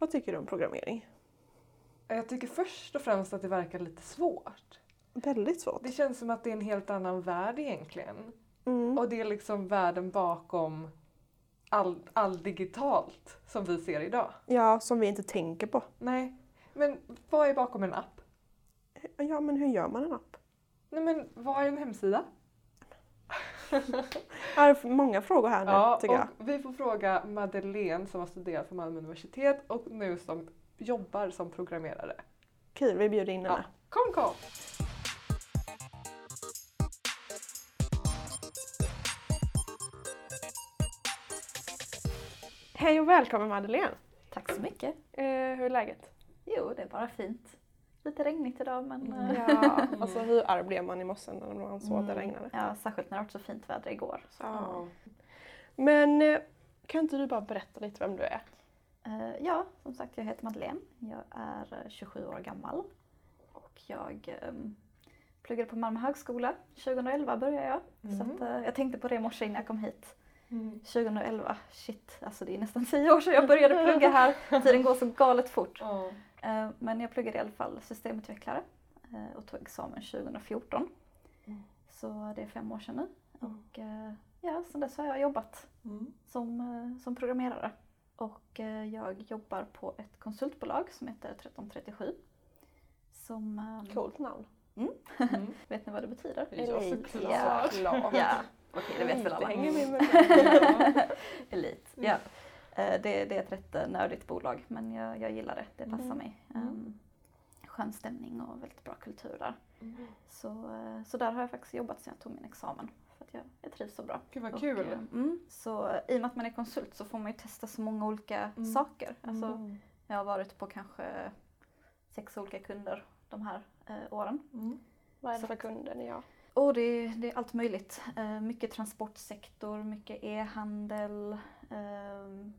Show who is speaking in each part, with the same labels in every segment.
Speaker 1: Vad tycker du om programmering?
Speaker 2: Jag tycker först och främst att det verkar lite svårt.
Speaker 1: Väldigt svårt.
Speaker 2: Det känns som att det är en helt annan värld egentligen.
Speaker 1: Mm.
Speaker 2: Och det är liksom världen bakom all, all digitalt som vi ser idag.
Speaker 1: Ja, som vi inte tänker på.
Speaker 2: Nej, men vad är bakom en app?
Speaker 1: Ja, men hur gör man en app?
Speaker 2: Nej men vad är en hemsida?
Speaker 1: Jag har många frågor här nu
Speaker 2: Ja,
Speaker 1: tycker
Speaker 2: och
Speaker 1: jag.
Speaker 2: vi får fråga Madeleine som har studerat på Malmö universitet och nu som jobbar som programmerare.
Speaker 1: Kul, vi bjuder in henne.
Speaker 2: Ja. Kom kom!
Speaker 1: Hej och välkommen Madeleine!
Speaker 3: Tack så mycket.
Speaker 1: Eh, hur är läget?
Speaker 3: Jo, det är bara fint. Lite regnigt idag men eh,
Speaker 1: Ja, alltså hur arg blev man i morse när man såg att det
Speaker 3: Mm.
Speaker 1: regnade?
Speaker 3: ja, särskilt när det var så fint väder igår. Så.
Speaker 1: Ja. Men eh, kan inte du bara berätta lite vem du är?
Speaker 3: Eh, ja, som sagt jag heter Madeleine. Jag är eh, 27 år gammal och jag um, pluggade på Malmö högskola. 2011 började jag. Så
Speaker 2: Mhm.
Speaker 3: att, eh, jag tänkte på det i morse innan jag kom hit.
Speaker 2: Mm.
Speaker 3: 2011, shit, alltså det är nästan 10 år sedan jag började plugga här. Tiden går så galet fort. Eh, Men jag pluggade i alla fall systemutvecklare eh, och tog examen 2014.
Speaker 2: Mm.
Speaker 3: Så det är fem år sedan nu. Och eh, ja, sedan dess har jag jobbat
Speaker 2: Mm.
Speaker 3: som, som programmerare. Och jag jobbar på ett konsultbolag som heter 1337. Som,
Speaker 1: Coolt namn.
Speaker 2: Mm.
Speaker 3: vet ni vad det betyder?
Speaker 2: Ja, såklart.
Speaker 3: Ja. Okej det vet väl alla. Elit, ja. Eh, Det, det är ett rätt eh, nördigt bolag men jag, jag gillar det, det passar
Speaker 1: Mm.
Speaker 3: mig.
Speaker 2: Mm.
Speaker 3: Um, skön stämning och väldigt bra kultur där.
Speaker 2: Mm.
Speaker 3: Så, eh, så där har jag faktiskt jobbat sedan jag tog min examen. För att jag, jag trivs så bra.
Speaker 2: Gud vad
Speaker 3: Och,
Speaker 2: kul!
Speaker 3: mm, så i och med att man är konsult så får man ju testa så många olika
Speaker 2: Mm.
Speaker 3: saker. Alltså,
Speaker 2: Mm.
Speaker 3: Jag har varit på kanske sex olika kunder de här eh, åren.
Speaker 2: Mm.
Speaker 1: Vad är det
Speaker 3: Så
Speaker 1: för kunder ni har?
Speaker 3: Och det, det är allt möjligt. Eh, mycket transportsektor, mycket e-handel, ehm,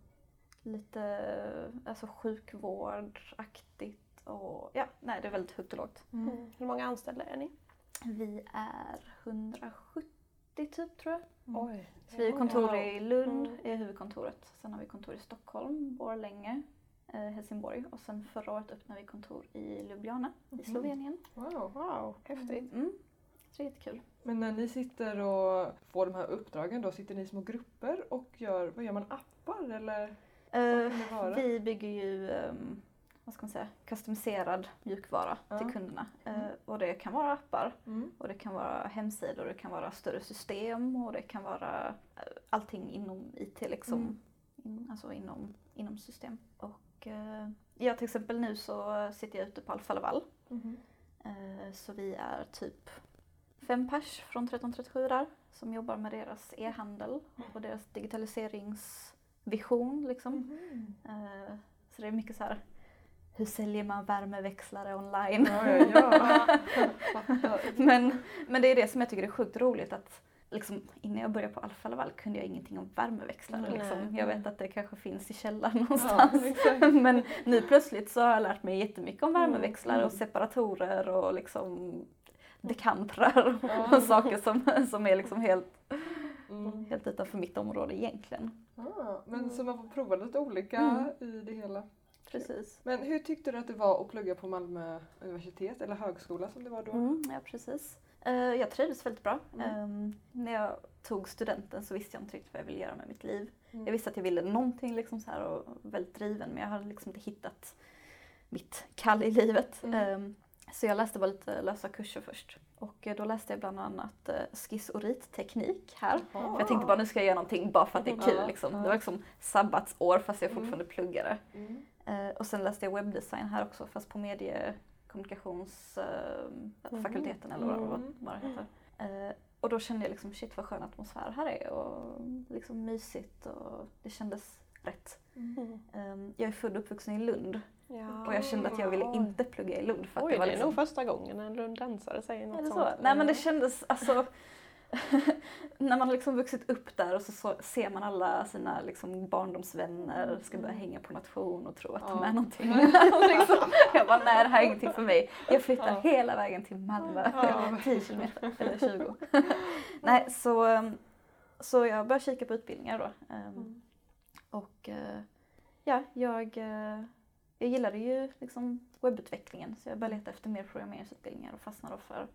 Speaker 3: lite alltså sjukvårdaktigt och ja, nej det är väldigt högt och lågt.
Speaker 2: Mm.
Speaker 1: Hur många anställda är ni?
Speaker 3: Vi är 170 typ tror jag.
Speaker 1: Oj.
Speaker 3: Så vi har kontor i Lund,
Speaker 1: Mm.
Speaker 3: är huvudkontoret. Sen har vi kontor i Stockholm, Borlänge, eh, Helsingborg och sen förra året öppnade vi kontor i Ljubljana i
Speaker 2: Mhm.
Speaker 3: Slovenien.
Speaker 2: Wow.
Speaker 1: Wow, häftigt.
Speaker 3: Mm. Det är jättekul.
Speaker 2: Men när ni sitter och får de här uppdragen då, sitter ni i små grupper och gör, vad gör man, appar eller? Vara?
Speaker 3: vi bygger ju ehm, vad ska man säga, customiserad mjukvara
Speaker 2: Ja.
Speaker 3: till kunderna.
Speaker 2: Mm.
Speaker 3: och det kan vara appar
Speaker 2: Mm.
Speaker 3: och det kan vara hemsidor, det kan vara större system och det kan vara eh, allting inom IT liksom.
Speaker 2: Mm.
Speaker 3: In, alltså inom, inom system. Och eh, ja, till exempel nu så sitter jag ute på Alfa Laval.
Speaker 2: Mhm.
Speaker 3: Eh, så vi är typ fem pers från 1337 där som jobbar med deras e-handel och deras digitaliseringsvision liksom.
Speaker 2: Mhm.
Speaker 3: Eh, Så det är mycket så här, hur säljer man värmeväxlare online?
Speaker 2: Ja, ja, ja.
Speaker 3: men, men det är det som jag tycker är sjukt roligt att liksom, innan jag började på Alfa Laval kunde jag ingenting om värmeväxlare. Liksom. Jag vet att det kanske finns i källaren
Speaker 2: Ja,
Speaker 3: någonstans.
Speaker 2: exakt.
Speaker 3: men nu plötsligt så har jag lärt mig jättemycket om
Speaker 2: Mm,
Speaker 3: värmeväxlare och
Speaker 2: mm.
Speaker 3: separatorer och liksom dekantrar och saker som, som är liksom helt,
Speaker 2: Mm.
Speaker 3: helt utanför mitt område egentligen.
Speaker 2: Ah, men så man får prova lite olika
Speaker 3: Mm.
Speaker 2: i det hela.
Speaker 3: Precis.
Speaker 2: Men hur tyckte du att det var att plugga på Malmö universitet eller högskola som det var då?
Speaker 3: Mm, ja, precis. Eh, jag trivdes väldigt bra.
Speaker 2: Mm.
Speaker 3: Ehm, när jag tog studenten så visste jag inte riktigt vad jag ville göra med mitt liv.
Speaker 2: Mm.
Speaker 3: Jag visste att jag ville någonting liksom så här och väldigt driven men jag hade liksom inte hittat mitt kall i livet.
Speaker 2: Mm.
Speaker 3: Ehm, så jag läste bara lite lösa kurser först. Och eh, då läste jag bland annat uh, skiss och ritteknik här.
Speaker 2: Jaha.
Speaker 3: För jag tänkte bara nu ska jag göra någonting bara för att det är kul. Liksom. Det var liksom sabbatsår fast jag
Speaker 2: Mm.
Speaker 3: fortfarande pluggade.
Speaker 2: Mm.
Speaker 3: Eh, och sen läste jag webbdesign här också fast på mediekommunikationsfakulteten eller vad, vad,
Speaker 2: Mm.
Speaker 3: vad det heter. Eh, och då kände jag liksom shit vad skön atmosfär här är och liksom mysigt och det kändes rätt.
Speaker 1: Mm.
Speaker 3: Eh, jag är född och uppvuxen i Lund
Speaker 1: Ja.
Speaker 3: och jag kände att jag ville inte plugga i Lund för att
Speaker 1: Oj,
Speaker 3: det var
Speaker 1: det är
Speaker 3: liksom...
Speaker 1: nog första gången en lundensare säger något sånt.
Speaker 3: så? Nej men det kändes alltså när man liksom vuxit upp där och så, så ser man alla sina liksom barndomsvänner ska börja hänga på nation och tro att de
Speaker 2: Ja.
Speaker 3: är någonting. liksom. Jag bara nej det här är ingenting för mig. Jag flyttar
Speaker 2: Ja.
Speaker 3: hela vägen till Malmö,
Speaker 2: Ja.
Speaker 3: 10 kilometer eller 20. nej så, så jag började kika på utbildningar då. Um,
Speaker 2: Mm.
Speaker 3: Och eh, ja, jag, eh, jag gillade ju liksom webbutvecklingen så jag började leta efter mer programmeringsutbildningar och fastnade då för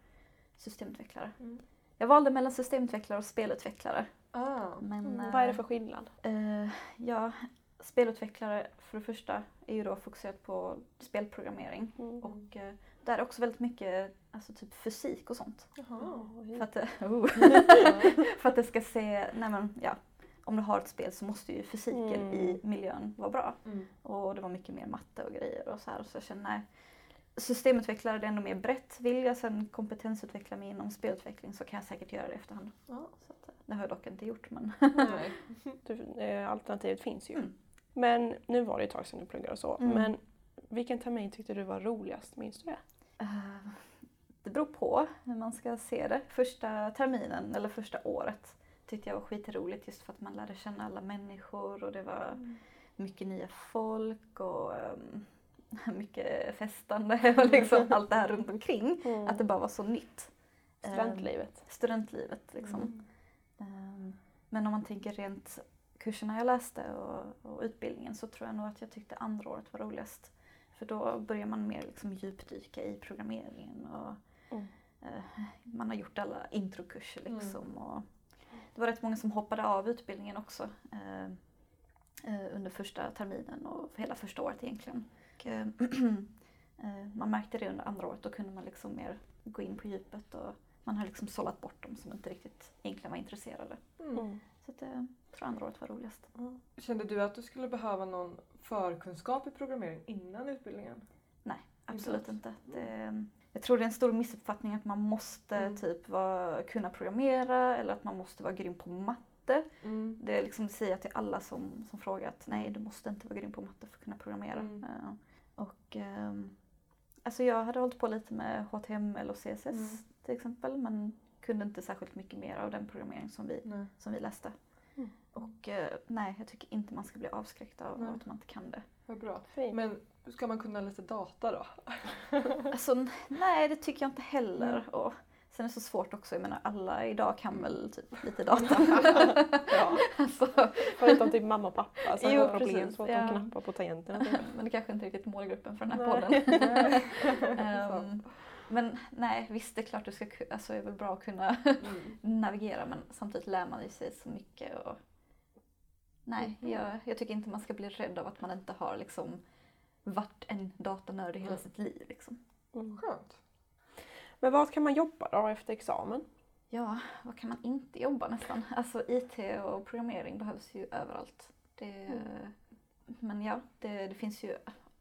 Speaker 3: systemutvecklare.
Speaker 2: Mm.
Speaker 3: Jag valde mellan systemutvecklare och spelutvecklare.
Speaker 2: Ah.
Speaker 3: Men,
Speaker 1: Mm.
Speaker 3: eh,
Speaker 1: Vad är det för skillnad?
Speaker 3: Eh, ja, spelutvecklare för det första är ju då fokuserat på spelprogrammering.
Speaker 1: Mm.
Speaker 3: Och eh, där är också väldigt mycket alltså typ fysik och sånt.
Speaker 2: Jaha.
Speaker 3: För att, det- oh. för att det ska se, nej men ja, om du har ett spel så måste ju fysiken
Speaker 1: Mm.
Speaker 3: i miljön vara bra.
Speaker 2: Mm.
Speaker 3: Och det var mycket mer matte och grejer och så här. Så jag kände, nej. Systemutvecklare det är ändå mer brett. Vill jag sen kompetensutveckla mig inom spelutveckling så kan jag säkert göra det efterhand.
Speaker 2: Ja.
Speaker 3: Så att, eh, det har jag dock inte gjort men
Speaker 2: Nej.
Speaker 1: Du, eh, alternativet finns ju.
Speaker 3: Mm.
Speaker 1: Men nu var det ett tag sedan du pluggade och så.
Speaker 3: Mm.
Speaker 1: Men vilken termin tyckte du var roligast? Minns du det?
Speaker 3: Eh, Det beror på hur man ska se det. Första terminen eller första året tyckte jag var skitroligt just för att man lärde känna alla människor och det var mycket nya folk och ehm, mycket festande och liksom allt det här runt omkring.
Speaker 1: Mm.
Speaker 3: Att det bara var så nytt.
Speaker 1: Studentlivet.
Speaker 3: Ehm, studentlivet liksom.
Speaker 2: Mm.
Speaker 3: Ehm, Men om man tänker rent kurserna jag läste och, och utbildningen så tror jag nog att jag tyckte andra året var roligast. För då börjar man mer liksom djupdyka i programmeringen och
Speaker 1: Mm.
Speaker 3: eh, man har gjort alla introkurser
Speaker 2: Mm.
Speaker 3: liksom. Och det var rätt många som hoppade av utbildningen också eh, eh, under första terminen och hela första året egentligen. Och, eh, man märkte det under andra året, då kunde man liksom mer gå in på djupet och man har liksom sållat bort dem som inte riktigt egentligen var intresserade.
Speaker 2: Mm.
Speaker 1: Mm.
Speaker 3: Så att, eh, jag tror andra året var roligast.
Speaker 2: Kände du att du skulle behöva någon förkunskap i programmering innan utbildningen?
Speaker 3: Absolut inte. Det, jag tror det är en stor missuppfattning att man måste
Speaker 2: Mm.
Speaker 3: typ vara, kunna programmera eller att man måste vara grym på matte.
Speaker 2: Mm.
Speaker 3: Det är liksom säger jag till alla som, som frågar att nej, du måste inte vara grym på matte för att kunna programmera.
Speaker 2: Mm.
Speaker 3: Eh, och ehm, alltså jag hade hållit på lite med HTML och CSS
Speaker 2: Mm.
Speaker 3: till exempel men kunde inte särskilt mycket mer av den programmering som vi,
Speaker 2: Nej.
Speaker 3: som vi läste.
Speaker 1: Mm.
Speaker 3: Och eh, nej, jag tycker inte man ska bli avskräckt av
Speaker 2: Nej.
Speaker 3: att man inte kan det.
Speaker 2: Vad bra.
Speaker 1: Fint.
Speaker 2: Men ska man kunna läsa data då?
Speaker 3: Alltså, nej, det tycker jag inte heller. Och sen är det så svårt också. Jag menar, alla idag kan väl typ lite data.
Speaker 2: Ja.
Speaker 3: alltså,
Speaker 1: Förutom typ mamma och pappa som har problem så att
Speaker 3: Ja.
Speaker 1: de knappar på tangenterna.
Speaker 3: Men det kanske inte är riktigt målgruppen för den här
Speaker 1: Nej.
Speaker 3: podden. Ehm, men nej, visst det är klart du ska, alltså det är väl bra att kunna
Speaker 2: Mm.
Speaker 3: navigera men samtidigt lär man ju sig så mycket. Och... Nej,
Speaker 2: Mm.
Speaker 3: jag, jag tycker inte man ska bli rädd av att man inte har liksom varit en datanörd i hela
Speaker 2: Mm.
Speaker 3: sitt liv. Liksom.
Speaker 1: Mm.
Speaker 2: Skönt.
Speaker 1: Men vad kan man jobba då efter examen?
Speaker 3: Ja, vad kan man inte jobba nästan? Alltså IT och programmering behövs ju överallt. Det,
Speaker 1: Mm.
Speaker 3: Men ja, det, det finns ju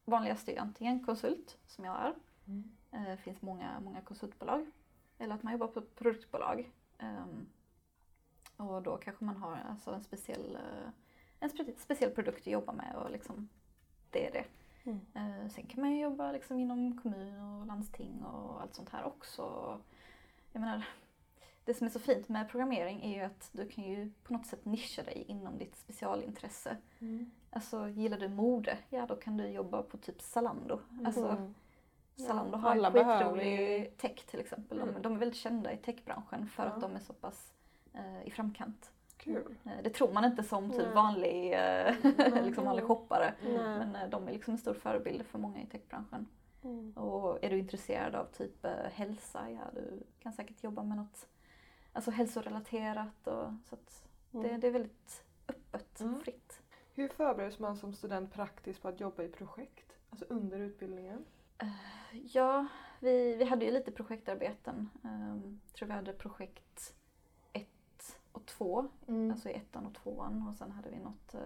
Speaker 3: vanligast är antingen konsult, som jag är.
Speaker 2: Mm.
Speaker 3: Eh, Det finns många, många konsultbolag. Eller att man jobbar på ett produktbolag. Ehm, och då kanske man har alltså en, speciell, eh, en spe, speciell produkt att jobba med och liksom, det är det.
Speaker 1: Mm.
Speaker 3: Sen kan man ju jobba liksom inom kommun och landsting och allt sånt här också. Jag menar, det som är så fint med programmering är ju att du kan ju på något sätt nischa dig inom ditt specialintresse.
Speaker 2: Mm.
Speaker 3: Alltså gillar du mode, ja då kan du jobba på typ Zalando. Alltså,
Speaker 1: Mm.
Speaker 3: Zalando har
Speaker 1: alla behöver
Speaker 3: skitrolig tech till exempel. De,
Speaker 2: Mm.
Speaker 3: de är väldigt kända i techbranschen för
Speaker 2: Ja.
Speaker 3: att de är så pass eh, i framkant.
Speaker 2: Kul.
Speaker 3: Eh, det tror man inte som typ
Speaker 1: Nej.
Speaker 3: vanlig, eh, liksom vanlig shoppare.
Speaker 1: Nej.
Speaker 3: Men eh, de är liksom en stor förebild för många i techbranschen.
Speaker 1: Mm.
Speaker 3: Och är du intresserad av typ eh, hälsa, ja du kan säkert jobba med något alltså hälsorelaterat. Och, så att det,
Speaker 1: Mm.
Speaker 3: det är väldigt öppet
Speaker 2: Mm.
Speaker 3: och fritt.
Speaker 2: Hur förbereds man som student praktiskt på att jobba i projekt? Alltså under utbildningen?
Speaker 3: Ja, vi, vi hade ju lite projektarbeten. Um, tror vi hade projekt och två,
Speaker 2: Mm.
Speaker 3: alltså i ettan och tvåan. Och sen hade vi något, eh,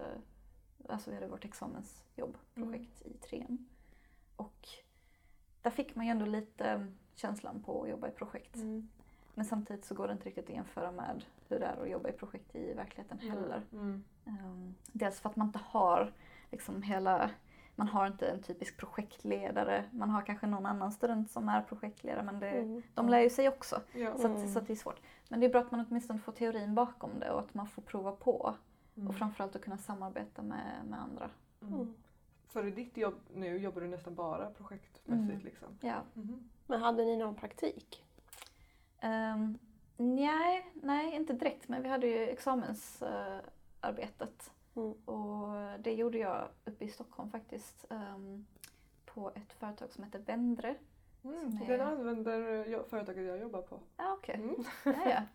Speaker 3: alltså vi hade vårt examensjobbprojekt i trean. Och där fick man ju ändå lite känslan på att jobba i projekt.
Speaker 2: Mm.
Speaker 3: Men samtidigt så går det inte riktigt att jämföra med hur det är att jobba i projekt i verkligheten heller.
Speaker 2: Mm.
Speaker 3: Um, dels för att man inte har liksom hela, man har inte en typisk projektledare. Man har kanske någon annan student som är projektledare men det,
Speaker 1: Mm.
Speaker 3: de lär ju sig också.
Speaker 2: Ja.
Speaker 3: Så, att,
Speaker 1: Mm.
Speaker 3: så att det är svårt. Men det är bra att man åtminstone får teorin bakom det och att man får prova på.
Speaker 2: Mm.
Speaker 3: Och framförallt att kunna samarbeta med, med andra.
Speaker 2: Mm. För i ditt jobb nu jobbar du nästan bara projektmässigt
Speaker 3: Mm.
Speaker 2: liksom?
Speaker 3: Ja.
Speaker 2: Mhm.
Speaker 1: Men hade ni någon praktik?
Speaker 3: Um, nej, nej, inte direkt men vi hade ju examensarbetet.
Speaker 1: Mm.
Speaker 3: Och det gjorde jag uppe i Stockholm faktiskt. Ehm, på ett företag som heter Vendre.
Speaker 2: Mm,
Speaker 3: Som
Speaker 2: Den
Speaker 3: är-
Speaker 2: använder jag, företaget jag jobbar på.
Speaker 3: Ja, okej.
Speaker 2: Mm.
Speaker 3: Ja, ja.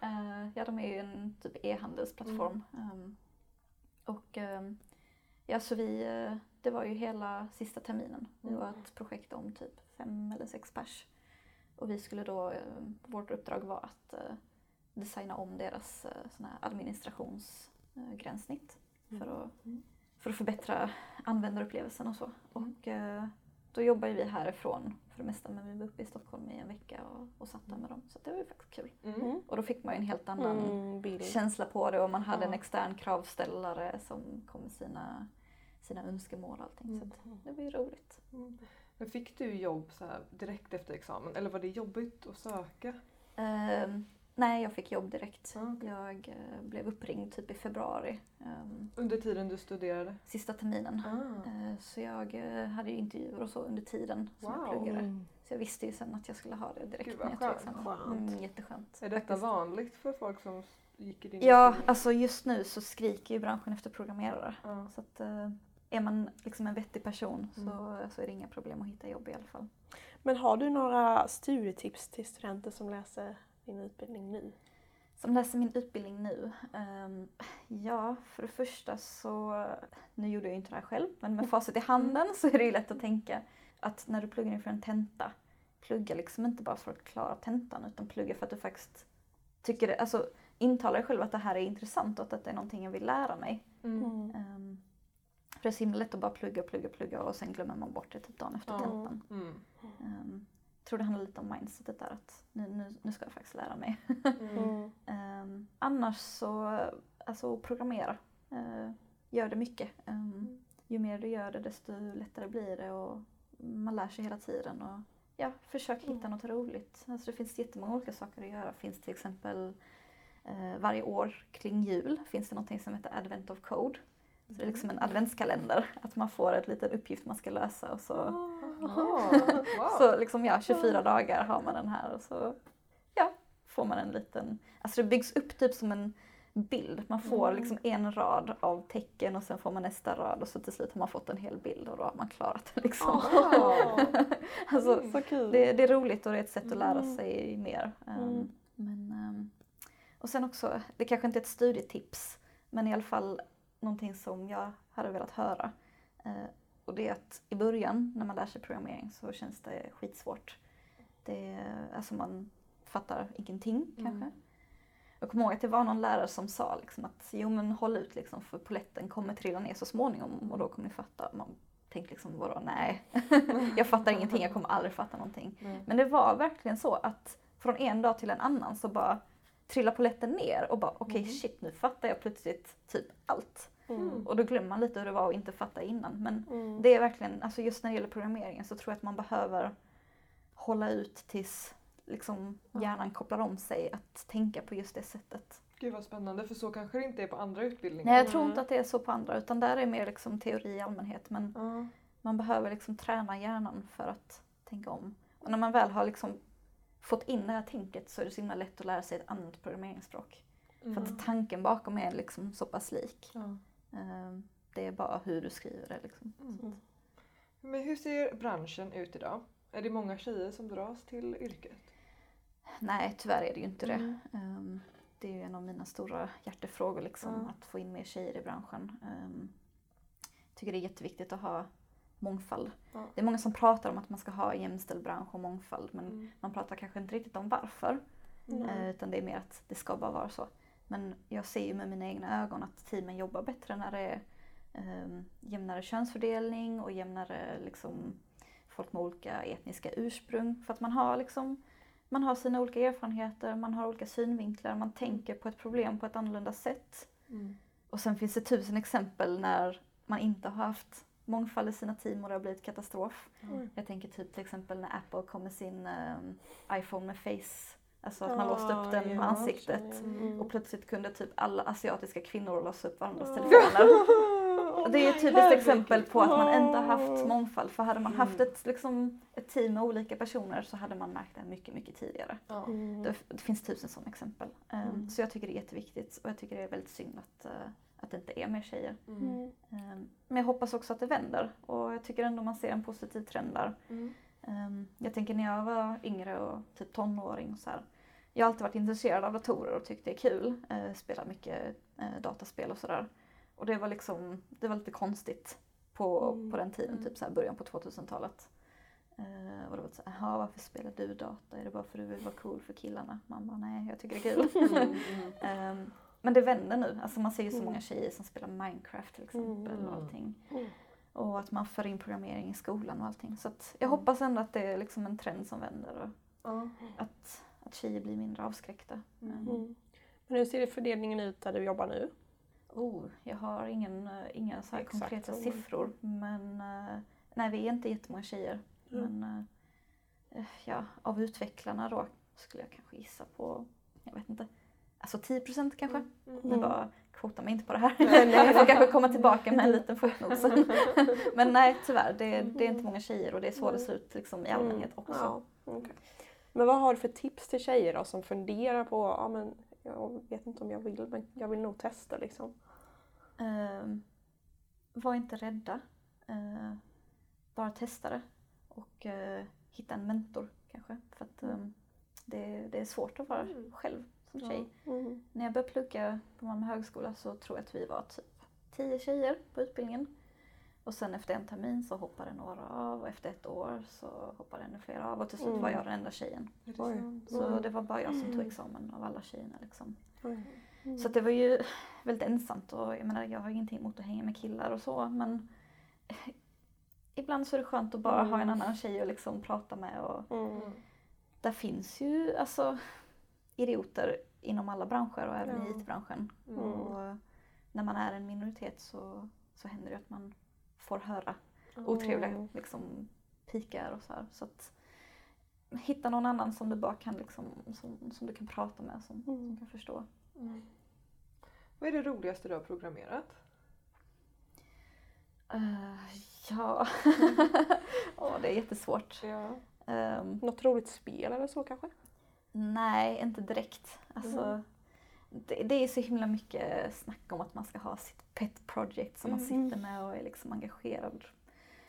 Speaker 3: Eh, ja, de är ju en typ e-handelsplattform. Um, och um, ja, så vi, eh, det var ju hela sista terminen. Vi
Speaker 2: Mm.
Speaker 3: var ett projekt om typ fem eller sex pers. Och vi skulle då, vårt uppdrag var att eh, designa om deras uh, såna här administrationsgränssnitt för, att,
Speaker 2: Mm.
Speaker 3: för att förbättra användarupplevelsen och så.
Speaker 2: Mm.
Speaker 3: Och eh, då jobbar vi härifrån för det mesta men vi var uppe i Stockholm i en vecka och, och satt där med dem. Så det var ju faktiskt kul.
Speaker 2: Mm.
Speaker 1: Mm.
Speaker 3: Och då fick man ju en helt annan
Speaker 1: Mm,
Speaker 3: känsla på det och man hade en
Speaker 1: Ja.
Speaker 3: extern kravställare som kom med sina, sina önskemål och allting. Så att det var ju roligt.
Speaker 2: Mm. Men fick du jobb så här direkt efter examen eller var det jobbigt att söka?
Speaker 3: Ehm, nej, jag fick jobb direkt.
Speaker 2: Ja, okej.
Speaker 3: Jag eh, blev uppringd typ i februari, ehm,
Speaker 2: Under tiden du studerade?
Speaker 3: sista terminen.
Speaker 2: Ah.
Speaker 3: Eh, så jag eh, hade ju intervjuer och så under tiden som jag
Speaker 2: Wow.
Speaker 3: pluggade. Så jag visste ju sen att jag skulle ha det direkt
Speaker 2: Gud, vad
Speaker 3: när jag tog
Speaker 2: skönt.
Speaker 3: examen.
Speaker 1: Skönt.
Speaker 3: Mm, jätteskönt.
Speaker 2: Är detta
Speaker 3: faktiskt.
Speaker 2: vanligt för folk som gick i din
Speaker 3: Ja,
Speaker 2: utbildning?
Speaker 3: alltså just nu så skriker ju branschen efter programmerare.
Speaker 2: Ja.
Speaker 3: Så att, är man liksom en vettig person så,
Speaker 2: Mm.
Speaker 3: så är det inga problem att hitta jobb i alla fall.
Speaker 1: Men har du några studietips till studenter som läser din utbildning nu?
Speaker 3: Som läser min utbildning nu? ehm, ja, för det första så, nu gjorde jag ju inte det här själv, men med facit i handen så är det ju lätt att tänka att när du pluggar inför en tenta, plugga liksom inte bara för att klara tentan utan plugga för att du faktiskt tycker det, alltså intala dig själv att det här är intressant och att det är någonting jag vill lära mig.
Speaker 2: Mm.
Speaker 1: Mm.
Speaker 3: Um, för det är så himla lätt att bara plugga, plugga, plugga och sen glömmer man bort det typ dagen efter
Speaker 2: Ja.
Speaker 3: tentan.
Speaker 2: Mm.
Speaker 3: Um, tror det handlar lite om mindsetet där att nu, nu, nu ska jag faktiskt lära mig.
Speaker 2: Mm.
Speaker 3: Um, annars så, alltså programmera. Uh, gör det mycket. Um, ju mer du gör det desto lättare blir det och man lär sig hela tiden. Och, ja, försök hitta
Speaker 1: Mm.
Speaker 3: något roligt. Alltså det finns jättemånga olika saker att göra. finns till exempel eh, varje år kring jul finns det något som heter Advent of Code. Så det är liksom en adventskalender. Att man får ett litet uppgift man ska lösa och så
Speaker 2: Ah, wow.
Speaker 3: så liksom ja, 24 dagar har man den här och så ja, får man en liten, alltså det byggs upp typ som en bild. Man får
Speaker 1: Mm.
Speaker 3: liksom en rad av tecken och sen får man nästa rad och så till slut har man fått en hel bild och då har man klarat det liksom.
Speaker 2: Ah.
Speaker 3: alltså,
Speaker 1: Så kul.
Speaker 3: det, det är roligt och det är ett sätt att lära
Speaker 1: Mm.
Speaker 3: sig mer. Um,
Speaker 1: Mm.
Speaker 3: men, um, och sen också, det kanske inte är ett studietips men i alla fall någonting som jag hade velat höra. Eh, och det är att i början när man lär sig programmering så känns det skitsvårt. Det, alltså man fattar ingenting
Speaker 2: Mm.
Speaker 3: kanske. Jag kommer ihåg att det var någon lärare som sa liksom att jo men håll ut liksom för poletten kommer trilla ner så småningom och då kommer ni fatta. Man tänkte liksom vadå nej, jag fattar ingenting, jag kommer aldrig fatta någonting.
Speaker 2: Nej.
Speaker 3: Men det var verkligen så att från en dag till en annan så bara trillade poletten ner och bara okej
Speaker 2: Mm.
Speaker 3: shit nu fattar jag plötsligt typ allt.
Speaker 1: Mm.
Speaker 3: Och då glömmer man lite hur det var att inte fatta innan. Men
Speaker 1: Mm.
Speaker 3: det är verkligen, alltså just när det gäller programmeringen så tror jag att man behöver hålla ut tills liksom hjärnan kopplar om sig att tänka på just det sättet.
Speaker 2: Gud vad spännande för så kanske det inte är på andra utbildningar.
Speaker 3: Nej jag tror
Speaker 1: Mm.
Speaker 3: inte att det är så på andra utan där är mer liksom teori i allmänhet men
Speaker 2: Ja.
Speaker 3: man behöver liksom träna hjärnan för att tänka om. Och när man väl har liksom fått in det här tänket så är det så himla lätt att lära sig ett annat programmeringsspråk. För
Speaker 2: Mm.
Speaker 3: att tanken bakom är liksom så pass lik. Ehm, Det är bara hur du skriver det liksom.
Speaker 2: Mm. Men hur ser branschen ut idag? Är det många tjejer som dras till yrket?
Speaker 3: Nej, tyvärr är det ju inte det.
Speaker 2: Mm.
Speaker 3: Ehm, Det är ju en av mina stora hjärtefrågor liksom, att få in mer tjejer i branschen. Ehm, Jag tycker det är jätteviktigt att ha mångfald.
Speaker 2: Ja.
Speaker 3: Det är många som pratar om att man ska ha jämställd bransch och mångfald men
Speaker 2: Mm.
Speaker 3: man pratar kanske inte riktigt om varför.
Speaker 1: Mm.
Speaker 3: Utan det är mer att det ska bara vara så. Men jag ser ju med mina egna ögon att teamen jobbar bättre när det är um, jämnare könsfördelning och jämnare liksom, folk med olika etniska ursprung. För att man har liksom man har sina olika erfarenheter, man har olika synvinklar, man tänker på ett problem på ett annorlunda sätt.
Speaker 2: Mm.
Speaker 3: Och sen finns det tusen exempel när man inte har haft mångfald i sina team och det har blivit katastrof.
Speaker 1: Mm.
Speaker 3: Jag tänker typ till exempel när Apple kom med sin ehm, iPhone med face, alltså att man låste upp den med
Speaker 1: ja,
Speaker 3: ansiktet.
Speaker 1: jag. Mm.
Speaker 3: Och plötsligt kunde typ alla asiatiska kvinnor låsa upp varandras
Speaker 1: Ja.
Speaker 3: telefoner. Det är ett typiskt
Speaker 1: herregud.
Speaker 3: exempel på att man inte har haft mångfald. För hade man haft
Speaker 2: Mm.
Speaker 3: ett, liksom, ett team med olika personer så hade man märkt det mycket, mycket tidigare.
Speaker 1: Mm.
Speaker 3: Det, det finns tusen sådana exempel.
Speaker 2: Mm.
Speaker 3: Så jag tycker det är jätteviktigt och jag tycker det är väldigt synd att, eh, att det inte är mer tjejer.
Speaker 2: Mm.
Speaker 3: Ehm, Men jag hoppas också att det vänder och jag tycker ändå man ser en positiv trend där.
Speaker 2: Mm.
Speaker 3: Ehm, Jag tänker när jag var yngre och typ tonåring och så här. Jag har alltid varit intresserad av datorer och tyckt det är kul. Eh, Spelat mycket eh, dataspel och sådär. Och det var liksom, det var lite konstigt på,
Speaker 1: Mm.
Speaker 3: på den tiden,
Speaker 2: Mm.
Speaker 3: typ så här början på 2000-talet. Eh, och då var det så här, "Jaha, varför spelar du data? Är det bara för att du vill vara cool för killarna? Man bara, nej jag tycker det är kul.
Speaker 2: Mm. Mm.
Speaker 3: Ehm, men det vänder nu. Alltså man ser ju så
Speaker 1: Mm.
Speaker 3: många tjejer som spelar Minecraft till exempel
Speaker 2: Mm.
Speaker 3: och allting.
Speaker 1: Mm.
Speaker 3: Och att man för in programmering i skolan och allting. Så jag
Speaker 2: Mm.
Speaker 3: hoppas ändå att det är liksom en trend som vänder och att, att tjejer blir mindre avskräckta.
Speaker 2: Mm.
Speaker 1: Mm. Men hur ser fördelningen ut där du jobbar nu?
Speaker 3: Oh, jag har ingen, eh, inga så konkreta
Speaker 1: så.
Speaker 3: siffror. Men eh, nej, vi är inte jättemånga tjejer.
Speaker 1: Mm.
Speaker 3: Men eh, ja, av utvecklarna då skulle jag kanske gissa på, jag vet inte, alltså 10 procent kanske.
Speaker 2: Mm.
Speaker 3: Nu bara kvota mig inte på det här. Jag får kanske komma tillbaka med en liten fotnot sen. Men nej, tyvärr. Det, det är inte många tjejer och det är så det ser ut liksom, i allmänhet också.
Speaker 1: Ja, okej. Men vad har du för tips till tjejer då som funderar på, ja men jag vet inte om jag vill men jag vill nog testa liksom.
Speaker 3: Ehm, var inte rädda. Eh, bara testa det. Och eh, hitta en mentor kanske. För att ehm, det, det är svårt att vara
Speaker 2: Mm.
Speaker 3: själv som
Speaker 2: Ja.
Speaker 3: tjej.
Speaker 1: Mm.
Speaker 3: När jag började plugga på Malmö högskola så tror jag att vi var typ tio tjejer på utbildningen. Och sen efter en termin så hoppade några av och efter ett år så hoppade ännu fler av och till slut
Speaker 1: Mm.
Speaker 3: var jag den enda tjejen.
Speaker 2: Sant?
Speaker 3: Så
Speaker 1: Mm.
Speaker 3: det var bara jag som tog
Speaker 1: Mm.
Speaker 3: examen av alla tjejerna liksom.
Speaker 1: Mm.
Speaker 3: Så att det var ju väldigt ensamt och jag menar jag har ingenting emot att hänga med killar och så men ibland så är det skönt att bara ha en
Speaker 1: Mm.
Speaker 3: annan tjej att liksom prata med och
Speaker 1: Mm.
Speaker 3: där finns ju alltså idioter inom alla branscher och även i
Speaker 2: Ja.
Speaker 3: IT-branschen.
Speaker 2: Mm.
Speaker 3: Och när man är en minoritet så, så händer det att man får höra otrevliga
Speaker 1: Mm.
Speaker 3: liksom, pikar och så här. Så att hitta någon annan som du bara kan liksom, som, som du kan prata med, som, som
Speaker 1: Mm.
Speaker 3: kan förstå.
Speaker 2: Mm. Vad är det roligaste du har programmerat?
Speaker 3: Eh, ja, Åh, det är jättesvårt.
Speaker 1: Ja.
Speaker 3: Ehm,
Speaker 1: Något roligt spel eller så kanske?
Speaker 3: Nej, inte direkt. Alltså,
Speaker 1: Mm.
Speaker 3: det, det är så himla mycket snack om att man ska ha sitt pet project som man
Speaker 1: Mm.
Speaker 3: sitter med och är liksom engagerad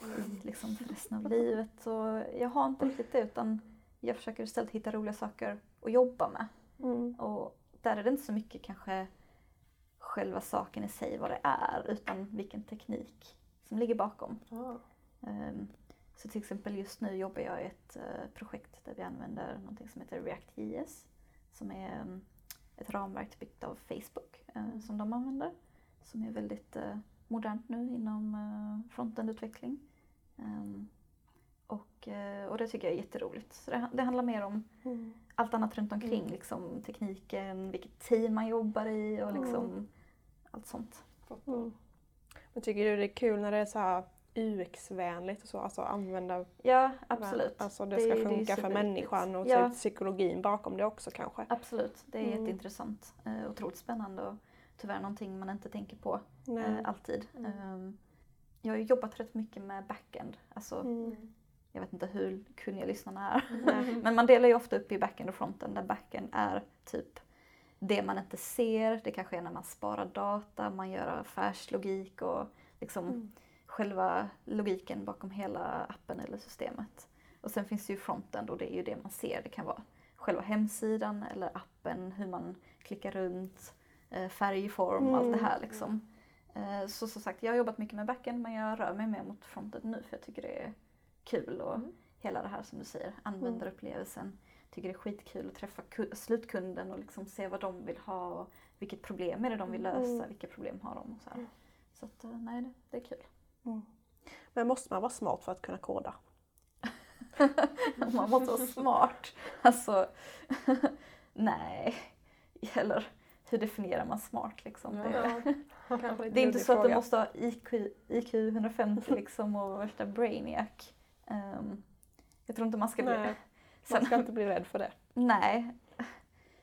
Speaker 3: i liksom för resten av livet. Så jag har inte riktigt det utan jag försöker istället hitta roliga saker att jobba med.
Speaker 1: Mm.
Speaker 3: Och där är det inte så mycket kanske själva saken i sig, vad det är, utan vilken teknik som ligger bakom.
Speaker 1: Ja.
Speaker 3: Ehm, Så till exempel just nu jobbar jag i ett eh, projekt där vi använder någonting som heter React.js som är mm, ett ramverk byggt av Facebook eh, som de använder. Som är väldigt eh, modernt nu inom frontend-utveckling. Ehm, Och, och det tycker jag är jätteroligt. Så det, det handlar mer om
Speaker 1: Mm.
Speaker 3: allt annat runt omkring,
Speaker 1: Mm.
Speaker 3: liksom tekniken, vilket team man jobbar i och liksom
Speaker 1: Mm.
Speaker 3: allt sånt.
Speaker 1: Mm. Men tycker du det är kul när det är så här UX-vänligt och så, alltså använda
Speaker 3: Ja, absolut.
Speaker 1: Alltså det
Speaker 3: Det-
Speaker 1: ska
Speaker 3: det
Speaker 1: funka för
Speaker 3: superviktigt.
Speaker 1: människan och
Speaker 3: Ja.
Speaker 1: typ psykologin bakom det också kanske.
Speaker 3: Absolut, det är
Speaker 1: Mm.
Speaker 3: jätteintressant. Eh, otroligt spännande och tyvärr någonting man inte tänker på eh, alltid.
Speaker 2: Mm.
Speaker 3: Ehm, jag har jobbat rätt mycket med backend. Alltså,
Speaker 1: Mm.
Speaker 3: Jag vet inte hur kunniga lyssnarna är. Men man delar ju ofta upp i backend och fronten där backend är typ det man inte ser. Det kanske är när man sparar data, man gör affärslogik och liksom
Speaker 1: Mm.
Speaker 3: Själva logiken bakom hela appen eller systemet. Och sen finns det ju frontend och det är ju det man ser. Det kan vara själva hemsidan eller appen, hur man klickar runt, eh, färgform, allt det här liksom. Eh, Så som sagt, jag har jobbat mycket med backend men jag rör mig mer mot frontend nu för jag tycker det är kul och
Speaker 2: Mm.
Speaker 3: hela det här som du säger, användarupplevelsen. Tycker det är skitkul att träffa ku- slutkunden och liksom se vad de vill ha och vilket problem är det de vill lösa,
Speaker 1: Mm.
Speaker 3: vilka problem har de och så här. Så att, eh, nej, det är kul.
Speaker 1: Men måste man vara smart för att kunna koda?
Speaker 3: Man var så smart. Alltså, nej. Eller hur definierar man smart liksom?
Speaker 2: Ja.
Speaker 3: Det,
Speaker 1: lite
Speaker 3: det är inte så att du
Speaker 1: fråga.
Speaker 3: måste ha IQ, IQ 150 liksom och värsta brainiac. Ehm, jag tror inte man ska bli...
Speaker 1: Nej, man ska inte bli rädd för det.
Speaker 3: Nej.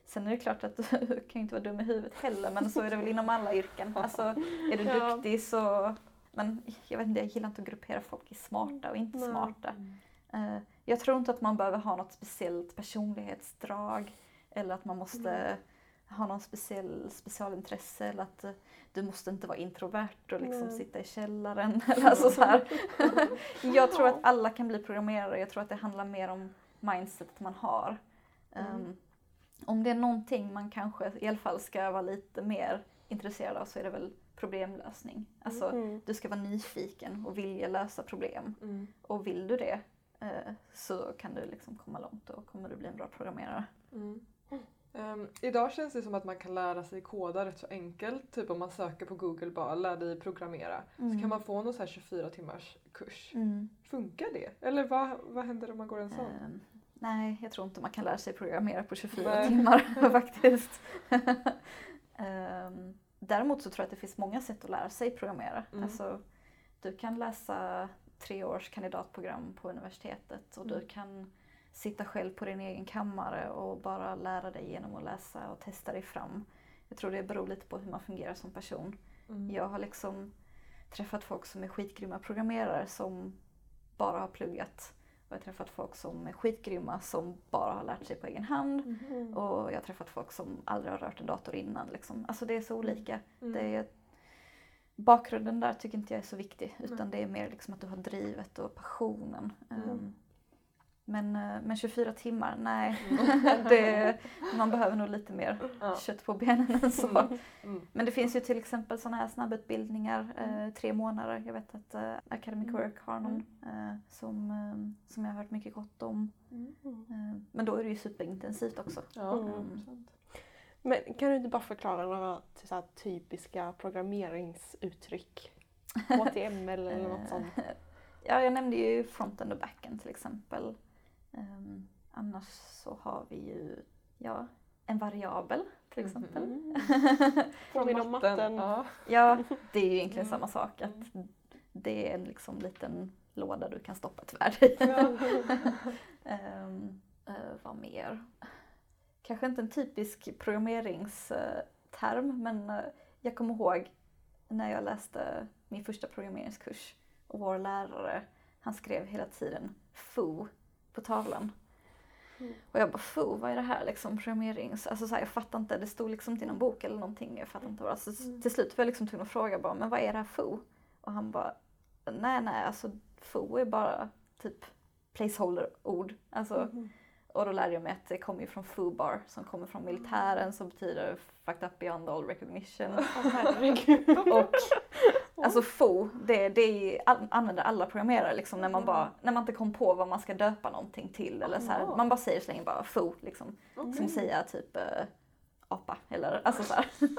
Speaker 3: Sen är det klart att du kan ju inte vara dum i huvudet heller men så är det väl inom alla yrken. Alltså är du
Speaker 1: Ja.
Speaker 3: duktig så... Men jag vet inte, jag gillar inte att gruppera folk i smarta och inte smarta. Eh, Jag tror inte att man behöver ha något speciellt personlighetsdrag eller att man måste ha någon speciell specialintresse eller att eh, du måste inte vara introvert och liksom sitta i källaren. Eller alltså så här. jag tror att alla kan bli programmerare. Jag tror att det handlar mer om mindsetet man har.
Speaker 2: Mm.
Speaker 3: Um, om det är någonting man kanske i alla fall ska vara lite mer intresserad av så är det väl problemlösning. Alltså,
Speaker 1: Mm.
Speaker 3: du ska vara nyfiken och vilja lösa problem.
Speaker 2: Mm.
Speaker 3: Och vill du det eh, så kan du liksom komma långt och kommer du bli en bra programmerare.
Speaker 2: Mm. Ehm, idag känns det som att man kan lära sig koda rätt så enkelt. Typ om man söker på Google bara lär dig programmera. Så kan man få någon så här 24 timmars kurs.
Speaker 3: Mm.
Speaker 2: Funkar det? Eller vad, vad händer om man går en sån?
Speaker 3: Ehm, nej, jag tror inte man kan lära sig programmera på 24
Speaker 2: Nej.
Speaker 3: timmar faktiskt. Ehm, däremot så tror jag att det finns många sätt att lära sig programmera.
Speaker 2: Mm.
Speaker 3: Alltså, du kan läsa tre års kandidatprogram på universitetet och du
Speaker 2: Mm.
Speaker 3: kan sitta själv på din egen kammare och bara lära dig genom att läsa och testa dig fram. Jag tror det beror lite på hur man fungerar som person.
Speaker 2: Mm.
Speaker 3: Jag har liksom träffat folk som är skitgrymma programmerare som bara har pluggat. Jag har träffat folk som är skitgrymma som bara har lärt sig på egen hand.
Speaker 1: Mm.
Speaker 3: Och jag har träffat folk som aldrig har rört en dator innan. Liksom. Alltså det är så olika.
Speaker 2: Mm.
Speaker 3: Det är, bakgrunden där tycker inte jag är så viktig. Utan
Speaker 2: Nej.
Speaker 3: det är mer liksom att du har drivet och passionen.
Speaker 2: Mm.
Speaker 3: Men, eh, men 24 timmar, nej.
Speaker 2: Mm.
Speaker 3: det, man behöver nog lite mer
Speaker 2: Ja.
Speaker 3: kött på benen än så.
Speaker 2: Mm.
Speaker 3: Men det finns ju till exempel sådana här snabbutbildningar, eh, tre månader. Jag vet att eh, Academic
Speaker 2: Mm.
Speaker 3: Work har någon eh, som, eh, som jag har hört mycket gott om.
Speaker 1: Mm.
Speaker 3: Men då är det ju superintensivt också.
Speaker 2: Ja,
Speaker 1: Mm. Men kan du inte bara förklara några så typiska programmeringsuttryck? HTML eller något sånt?
Speaker 3: Ja, jag nämnde ju frontend och backend till exempel. Ehm, annars så har vi ju ja, en variabel till
Speaker 2: Mhm.
Speaker 3: exempel.
Speaker 1: Mm. Om
Speaker 2: Matten,
Speaker 1: matten.
Speaker 2: Ja.
Speaker 3: Ja, det är ju egentligen
Speaker 2: Mm.
Speaker 3: samma sak. Att det är en liksom liten låda du kan stoppa ett värde i. Ehm, eh, vad mer? Kanske inte en typisk programmeringsterm men eh, jag kommer ihåg när jag läste min första programmeringskurs och vår lärare han skrev hela tiden FO på tavlan.
Speaker 1: Mm.
Speaker 3: Och jag bara FO, vad är det här liksom? Programmerings... Alltså så här, jag fattar inte, det stod liksom inte i någon bok eller någonting. Jag fattar inte vad det var. Så
Speaker 1: Mm.
Speaker 3: Till slut var jag liksom tvungen att fråga bara, men vad är det här FO? Och han bara, nej nej alltså FO är bara typ placeholder-ord. Alltså,
Speaker 1: Mhm.
Speaker 3: och då lärde jag mig att det kommer ju från FUBAR som kommer från militären som betyder fucked up beyond all recognition.
Speaker 1: Herregud.
Speaker 3: Och alltså FO, det, det all- använder alla programmerare liksom när man bara, när man inte kom på vad man ska döpa någonting till eller så här. Man bara säger så länge bara FO liksom.
Speaker 2: Okej.
Speaker 3: Som säger typ eh, apa eller alltså så.
Speaker 2: Wow.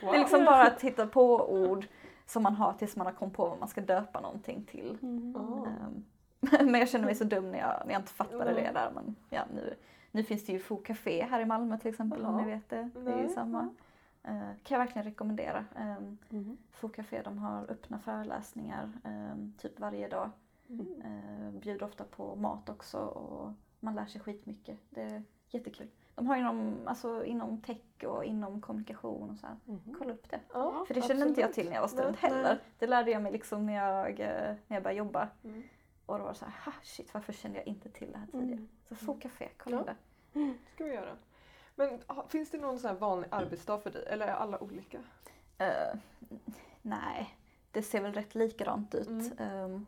Speaker 3: Det är liksom bara att hitta på ord som man har tills man har kommit på vad man ska döpa någonting till.
Speaker 1: Mm.
Speaker 3: Ehm, Men jag känner mig så dum när jag, när jag inte fattade
Speaker 2: Mm.
Speaker 3: det där. Men ja, nu, nu finns det ju Fo Café här i Malmö till exempel om
Speaker 2: Jaha.
Speaker 3: ni vet det. Det är ju samma. Eh, kan jag verkligen rekommendera.
Speaker 1: Mm.
Speaker 3: Fo Café de har öppna föreläsningar ehm, typ varje dag.
Speaker 2: Mm.
Speaker 3: Uh, bjuder ofta på mat också och man lär sig skitmycket. Det är jättekul. De har inom, alltså, inom tech och inom kommunikation och så.
Speaker 1: Mhm.
Speaker 3: Kolla upp det.
Speaker 2: Ja,
Speaker 3: För det kände inte jag till när jag var student
Speaker 2: Nej,
Speaker 3: heller. Det lärde jag mig liksom när jag, eh, när jag började jobba.
Speaker 2: Mm.
Speaker 3: Och då var det så här, shit varför kände jag inte till det här tidigare?
Speaker 1: Mm.
Speaker 3: Så få café, kolla
Speaker 2: Ja.
Speaker 3: det.
Speaker 2: ska vi göra. Men finns det någon sån här vanlig arbetsdag för dig? Eller är alla olika?
Speaker 3: Eh, nej, det ser väl rätt likadant ut.
Speaker 2: Mm.
Speaker 3: Ehm,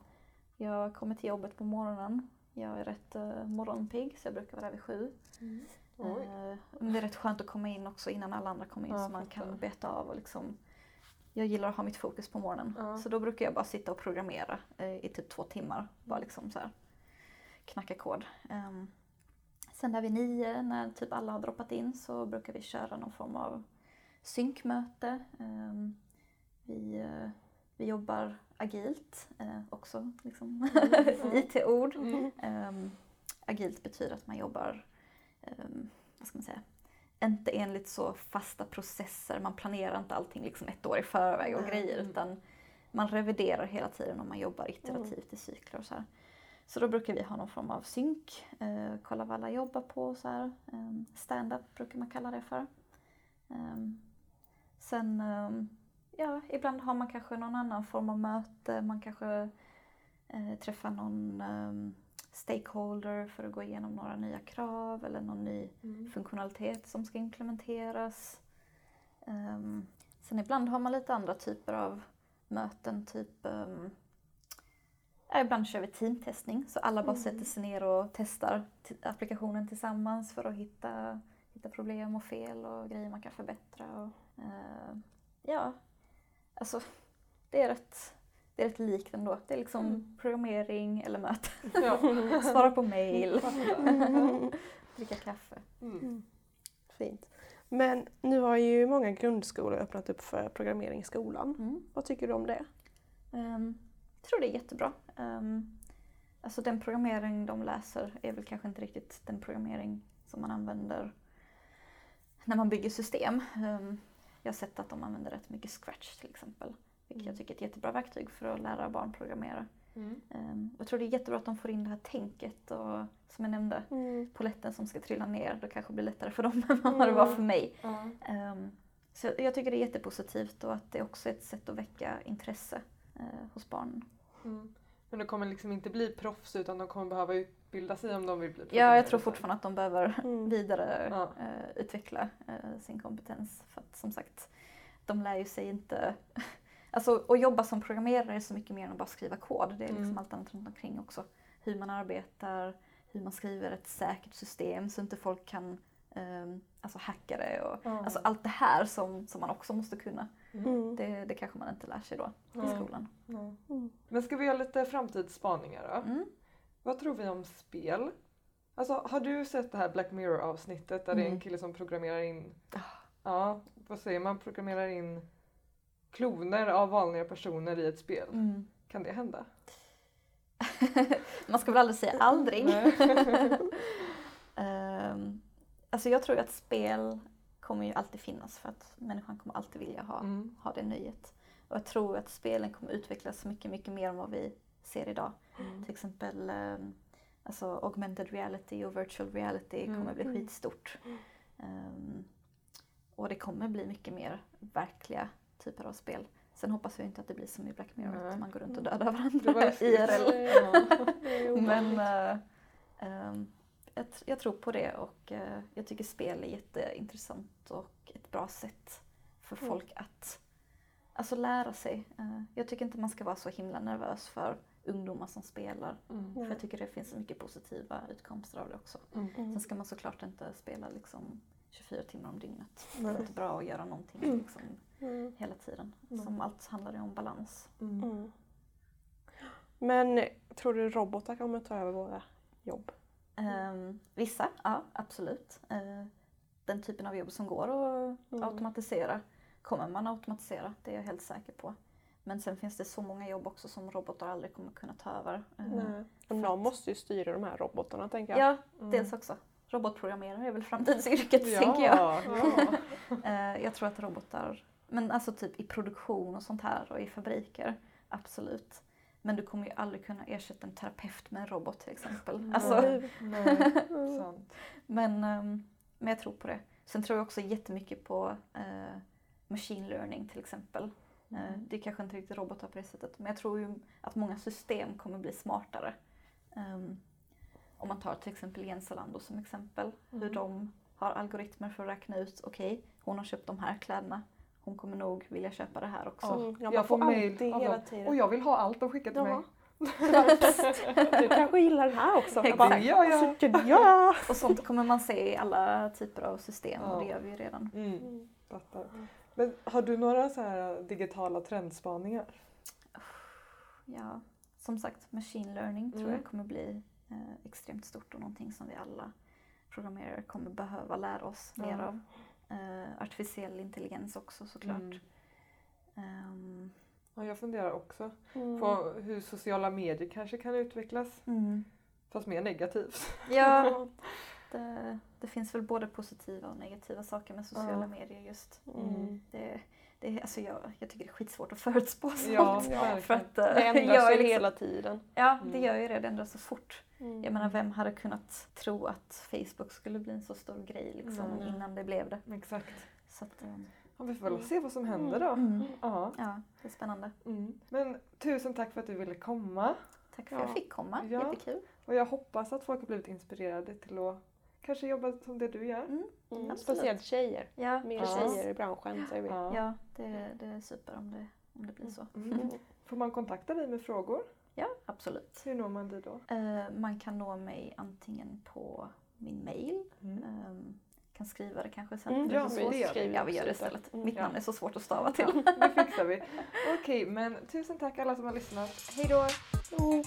Speaker 3: jag kommer till jobbet på morgonen. Jag är rätt uh, morgonpigg så jag brukar vara där vid sju. Eh, men det är rätt skönt att komma in också innan alla andra kommer in
Speaker 2: Ja,
Speaker 3: så man kan beta av och liksom jag gillar att ha mitt fokus på morgonen.
Speaker 2: Ja.
Speaker 3: Så då brukar jag bara sitta och programmera eh, i typ två timmar. Bara liksom så här knacka kod. Ehm, sen där vid nio när typ alla har droppat in så brukar vi köra någon form av synkmöte. Ehm, vi, eh, vi jobbar agilt eh, också, liksom.
Speaker 2: Mm.
Speaker 3: IT-ord.
Speaker 2: Mm.
Speaker 3: Ehm, agilt betyder att man jobbar, um, vad ska man säga, inte enligt så fasta processer. Man planerar inte allting liksom ett år i förväg och
Speaker 2: Nej.
Speaker 3: grejer
Speaker 2: Mm.
Speaker 3: utan man reviderar hela tiden och man jobbar iterativt i cykler och så här. Så då brukar vi ha någon form av synk, eh, kolla vad alla jobbar på så här. Um, Stand-up brukar man kalla det för. Ehm, sen, ehm, ja, ibland har man kanske någon annan form av möte. Man kanske eh, träffar någon um, stakeholder för att gå igenom några nya krav eller någon ny
Speaker 2: Mm.
Speaker 3: funktionalitet som ska implementeras. Ehm, sen ibland har man lite andra typer av möten, typ um, ja, ibland kör vi teamtestning så alla bara
Speaker 1: Mm.
Speaker 3: sätter sig ner och testar applikationen tillsammans för att hitta, hitta problem och fel och grejer man kan förbättra. Och, eh, ja, alltså det är rätt det är rätt likt ändå. Det är liksom
Speaker 2: Mm.
Speaker 3: programmering eller möte.
Speaker 2: Ja.
Speaker 3: Svara på mail,
Speaker 1: Mm.
Speaker 3: dricka kaffe.
Speaker 2: Mm.
Speaker 1: Fint. Men nu har ju många grundskolor öppnat upp för programmering i skolan.
Speaker 3: Mm.
Speaker 1: Vad tycker du om det?
Speaker 3: Um, jag tror det är jättebra. Um, alltså den programmering de läser är väl kanske inte riktigt den programmering som man använder när man bygger system. Um, jag har sett att de använder rätt mycket Scratch till exempel. Vilket jag tycker är ett jättebra verktyg för att lära barn programmera.
Speaker 2: Mm.
Speaker 3: Um, jag tror det är jättebra att de får in det här tänket och som jag nämnde, poletten som ska trilla ner. Det kanske blir lättare för dem än vad det var för mig.
Speaker 2: Ja.
Speaker 3: Um, så jag- jag tycker det är jättepositivt och att det också är ett sätt att väcka intresse eh, hos barnen.
Speaker 2: Mm. Men de kommer liksom inte bli proffs utan de kommer behöva utbilda sig om de vill bli
Speaker 3: Ja, jag tror fortfarande att de behöver
Speaker 1: Mm.
Speaker 3: vidare
Speaker 2: Ja.
Speaker 3: eh, utveckla eh, sin kompetens. För att som sagt, de lär ju sig inte... Alltså att jobba som programmerare är så mycket mer än att bara skriva kod. Det är liksom
Speaker 2: Mm.
Speaker 3: allt annat runt omkring också. Hur man arbetar, hur man skriver ett säkert system så inte folk kan ehm, alltså hacka det. Och,
Speaker 2: Ja.
Speaker 3: Alltså allt det här som, som man också måste kunna.
Speaker 1: Mm.
Speaker 3: Det, det kanske man inte lär sig då i skolan.
Speaker 1: Mm.
Speaker 2: Men ska vi göra lite framtidsspaningar då?
Speaker 3: Mm.
Speaker 2: Vad tror vi om spel? Alltså har du sett det här Black Mirror avsnittet där det är en
Speaker 3: Mm.
Speaker 2: kille som programmerar in,
Speaker 3: Ah.
Speaker 2: ja vad säger man, programmerar in kloner av vanliga personer i ett spel.
Speaker 3: Mm.
Speaker 2: Kan det hända?
Speaker 3: man ska väl aldrig säga aldrig. Ehm, alltså jag tror att spel kommer ju alltid finnas för att människan kommer alltid vilja ha,
Speaker 2: Mm.
Speaker 3: ha det nöjet. Och jag tror att spelen kommer utvecklas mycket, mycket mer än vad vi ser idag.
Speaker 2: Mm.
Speaker 3: Till exempel ehm, alltså augmented reality och virtual reality
Speaker 2: Mm.
Speaker 3: kommer bli
Speaker 1: Mm.
Speaker 3: skitstort. Ehm, och det kommer bli mycket mer verkliga typer av spel. Sen hoppas jag inte att det blir som i Black Mirror,
Speaker 2: Nej.
Speaker 3: att man går runt och
Speaker 1: Mm.
Speaker 3: dödar varandra. IRL.
Speaker 2: Ja.
Speaker 3: Men eh, ehm, jag, tror på det och eh, jag tycker spel är jätteintressant och ett bra sätt för
Speaker 1: Mm.
Speaker 3: folk att alltså, lära sig. Eh, jag tycker inte man ska vara så himla nervös för ungdomar som spelar.
Speaker 2: Mm.
Speaker 3: För jag tycker det finns så mycket positiva utkomster av det också.
Speaker 2: Mm.
Speaker 1: Mm.
Speaker 3: Sen ska man såklart inte spela liksom 24 timmar om dygnet. Det
Speaker 1: Nej.
Speaker 3: är inte bra att göra någonting
Speaker 1: Mm.
Speaker 3: liksom,
Speaker 1: Mm.
Speaker 3: hela tiden.
Speaker 2: Mm.
Speaker 3: Som allt handlar det om balans.
Speaker 2: Mm.
Speaker 1: Mm. Men tror du robotar kommer ta över våra jobb?
Speaker 3: Ehm, vissa, ja absolut. Eh, den typen av jobb som går att
Speaker 1: Mm.
Speaker 3: automatisera kommer man automatisera, det är jag helt säker på. Men sen finns det så många jobb också som robotar aldrig kommer kunna ta över. Eh,
Speaker 1: Nej. Och någon måste ju styra de här robotarna tänker jag.
Speaker 3: Ja,
Speaker 2: Mm.
Speaker 3: dels också. Robotprogrammerare är väl framtidsyrket
Speaker 2: Ja,
Speaker 3: tänker jag.
Speaker 2: ja.
Speaker 3: Jag tror att robotar, men alltså typ i produktion och sånt här och i fabriker, absolut. Men du kommer ju aldrig kunna ersätta en terapeut med en robot till exempel.
Speaker 2: Nej.
Speaker 3: Alltså,
Speaker 2: Nej,
Speaker 1: Mm.
Speaker 2: sant.
Speaker 3: Men, ehm, men jag tror på det. Sen tror jag också jättemycket på eh, machine learning till exempel. Eh, det är kanske inte riktigt robotar på det sättet, men jag tror ju att många system kommer bli smartare. Ehm, om man tar till exempel Jensalando som exempel, hur
Speaker 2: Mm.
Speaker 3: de har algoritmer för att räkna ut, okej, hon har köpt de här kläderna, hon kommer nog vilja köpa det här också.
Speaker 2: Ja.
Speaker 1: Mm. Ja,
Speaker 2: Jag
Speaker 1: får
Speaker 2: mail av
Speaker 1: hela tiden.
Speaker 2: Och jag vill ha allt de skickat till
Speaker 1: Ja.
Speaker 2: mig.
Speaker 1: Du kanske gillar den här också?
Speaker 2: Exakt.
Speaker 1: bara,
Speaker 2: Ja, ja.
Speaker 1: "Så tycker jag."
Speaker 3: Och sånt kommer man se i alla typer av system
Speaker 2: Ja.
Speaker 3: och det gör vi ju redan.
Speaker 2: Mm.
Speaker 1: Mm.
Speaker 2: Fattar. Men har du några så här digitala trendspaningar?
Speaker 3: Ja, som sagt, machine learning tror
Speaker 2: Mm.
Speaker 3: jag kommer bli eh, extremt stort och någonting som vi alla programmerare kommer behöva lära oss
Speaker 2: Ja.
Speaker 3: mer av. Eh, artificiell intelligens också såklart.
Speaker 2: Mm.
Speaker 3: Ehm,
Speaker 2: Ja, jag funderar också
Speaker 1: Mm.
Speaker 2: på hur sociala medier kanske kan utvecklas. Fast mer negativt.
Speaker 3: Ja, det, det finns väl både positiva och negativa saker med sociala
Speaker 2: Ja.
Speaker 3: medier just.
Speaker 1: Mm.
Speaker 3: Det, det, alltså jag, jag tycker det är skitsvårt att förutspå sånt.
Speaker 2: Ja,
Speaker 3: för att, eh,
Speaker 1: Det ändras
Speaker 3: jag
Speaker 1: ju
Speaker 3: liksom-
Speaker 1: hela tiden.
Speaker 3: Ja, det
Speaker 2: Mm.
Speaker 3: gör ju det. Det ändras så fort.
Speaker 1: Mm.
Speaker 3: Jag menar, vem hade kunnat tro att Facebook skulle bli en så stor grej liksom,
Speaker 2: Nej.
Speaker 3: innan det blev det?
Speaker 2: Exakt.
Speaker 3: Så att, eh,
Speaker 2: Ja, vi får väl se vad som händer då.
Speaker 3: mm.
Speaker 2: Ja.
Speaker 3: Ja, det är spännande.
Speaker 2: Mm. Men tusen tack för att du ville komma.
Speaker 3: tack för att jag
Speaker 2: Ja.
Speaker 3: fick komma.
Speaker 2: Ja.
Speaker 3: Jättekul.
Speaker 2: Och jag hoppas att folk har blivit inspirerade till att kanske jobba som det du gör.
Speaker 3: Mm.
Speaker 1: Mm, speciellt tjejer.
Speaker 3: Ja,
Speaker 1: Mer
Speaker 2: Ja.
Speaker 1: tjejer i branschen säger vi.
Speaker 2: Ja.
Speaker 3: ja det, det är super om det, om det blir så.
Speaker 2: Mm. Får man kontakta dig med frågor?
Speaker 3: Ja, absolut.
Speaker 2: Hur når man dig då?
Speaker 3: Eh, man kan nå mig antingen på min mail.
Speaker 2: Mm.
Speaker 3: ehm, kan skriva det kanske sen.
Speaker 1: Mm,
Speaker 3: Det
Speaker 2: ja,
Speaker 3: så
Speaker 2: vi
Speaker 3: svårt.
Speaker 2: skriver
Speaker 3: ja, vi gör det istället.
Speaker 1: Mm,
Speaker 3: Mitt
Speaker 2: ja.
Speaker 3: namn är så svårt att stava
Speaker 2: Ja,
Speaker 3: till.
Speaker 2: det fixar vi. Okej, men tusen tack alla som har lyssnat. Hej då!
Speaker 1: Mm.